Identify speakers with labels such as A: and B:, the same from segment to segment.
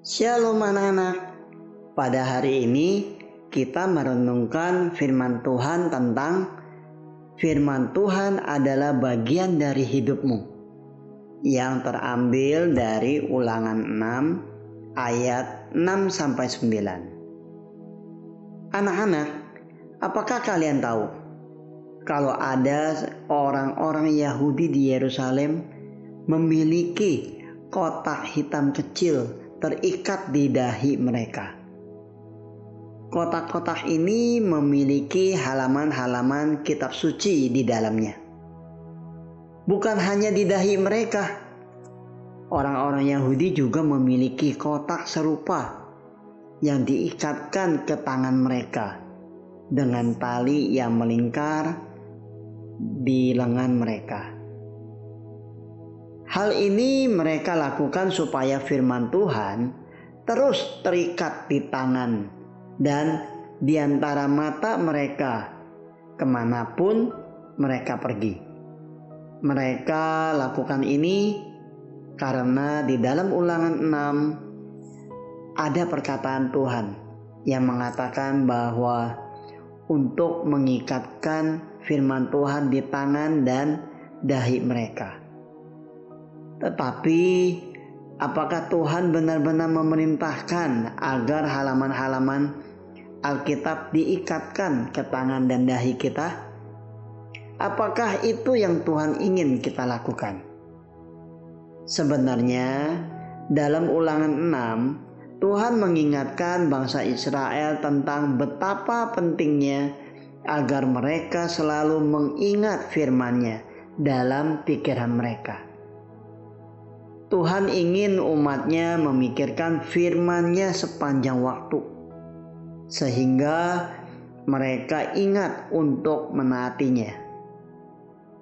A: Shalom anak-anak. Pada hari ini kita merenungkan firman Tuhan tentang firman Tuhan adalah bagian dari hidupmu yang terambil dari Ulangan 6 ayat 6 sampai 9. Anak-anak, apakah kalian tahu kalau ada orang-orang Yahudi di Yerusalem memiliki kotak hitam kecil terikat di dahi mereka. Kotak-kotak ini memiliki halaman-halaman kitab suci di dalamnya. Bukan hanya di dahi mereka, orang-orang Yahudi juga memiliki kotak serupa yang diikatkan ke tangan mereka dengan tali yang melingkar di lengan mereka. Hal ini mereka lakukan supaya firman Tuhan terus terikat di tangan dan di antara mata mereka ke mana pun mereka pergi. Mereka lakukan ini karena di dalam ulangan 6 ada perkataan Tuhan yang mengatakan bahwa untuk mengikatkan firman Tuhan di tangan dan dahi mereka. Tetapi apakah Tuhan benar-benar memerintahkan agar halaman-halaman Alkitab diikatkan ke tangan dan dahi kita? Apakah itu yang Tuhan ingin kita lakukan? Sebenarnya dalam ulangan 6 Tuhan mengingatkan bangsa Israel tentang betapa pentingnya agar mereka selalu mengingat firman-Nya dalam pikiran mereka. Tuhan ingin umatnya memikirkan firman-Nya sepanjang waktu. Sehingga mereka ingat untuk menaatinya.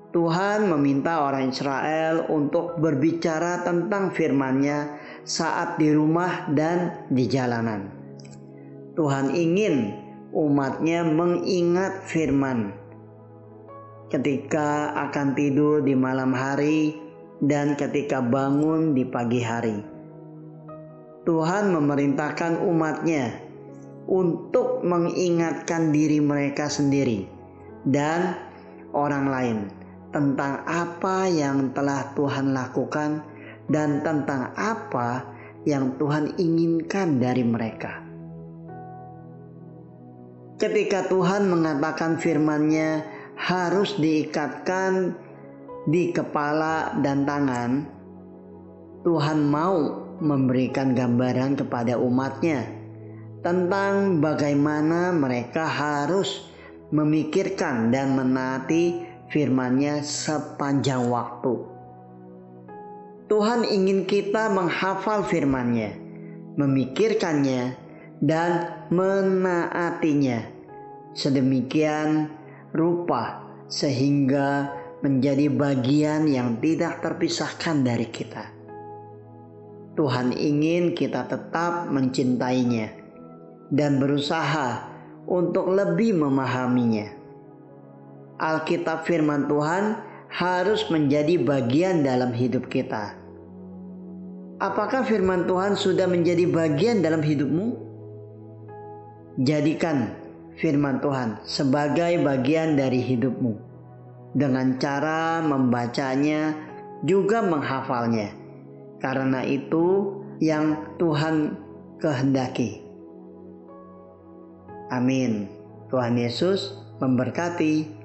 A: Tuhan meminta orang Israel untuk berbicara tentang firman-Nya saat di rumah dan di jalanan. Tuhan ingin umatnya mengingat firman ketika akan tidur di malam hari dan ketika bangun di pagi hari. Tuhan memerintahkan umatnya untuk mengingatkan diri mereka sendiri dan orang lain tentang apa yang telah Tuhan lakukan dan tentang apa yang Tuhan inginkan dari mereka. Ketika Tuhan mengatakan firman-Nya harus diikatkan di kepala dan tangan, Tuhan mau memberikan gambaran kepada umatnya tentang bagaimana mereka harus memikirkan dan menaati firman-Nya sepanjang waktu. Tuhan ingin kita menghafal firman-Nya, memikirkannya, dan menaatinya sedemikian rupa sehingga menjadi bagian yang tidak terpisahkan dari kita. Tuhan ingin kita tetap mencintainya dan berusaha untuk lebih memahaminya. Alkitab firman Tuhan harus menjadi bagian dalam hidup kita. Apakah firman Tuhan sudah menjadi bagian dalam hidupmu? Jadikan firman Tuhan sebagai bagian dari hidupmu dengan cara membacanya juga menghafalnya. Karena itu yang Tuhan kehendaki. Amin. Tuhan Yesus memberkati.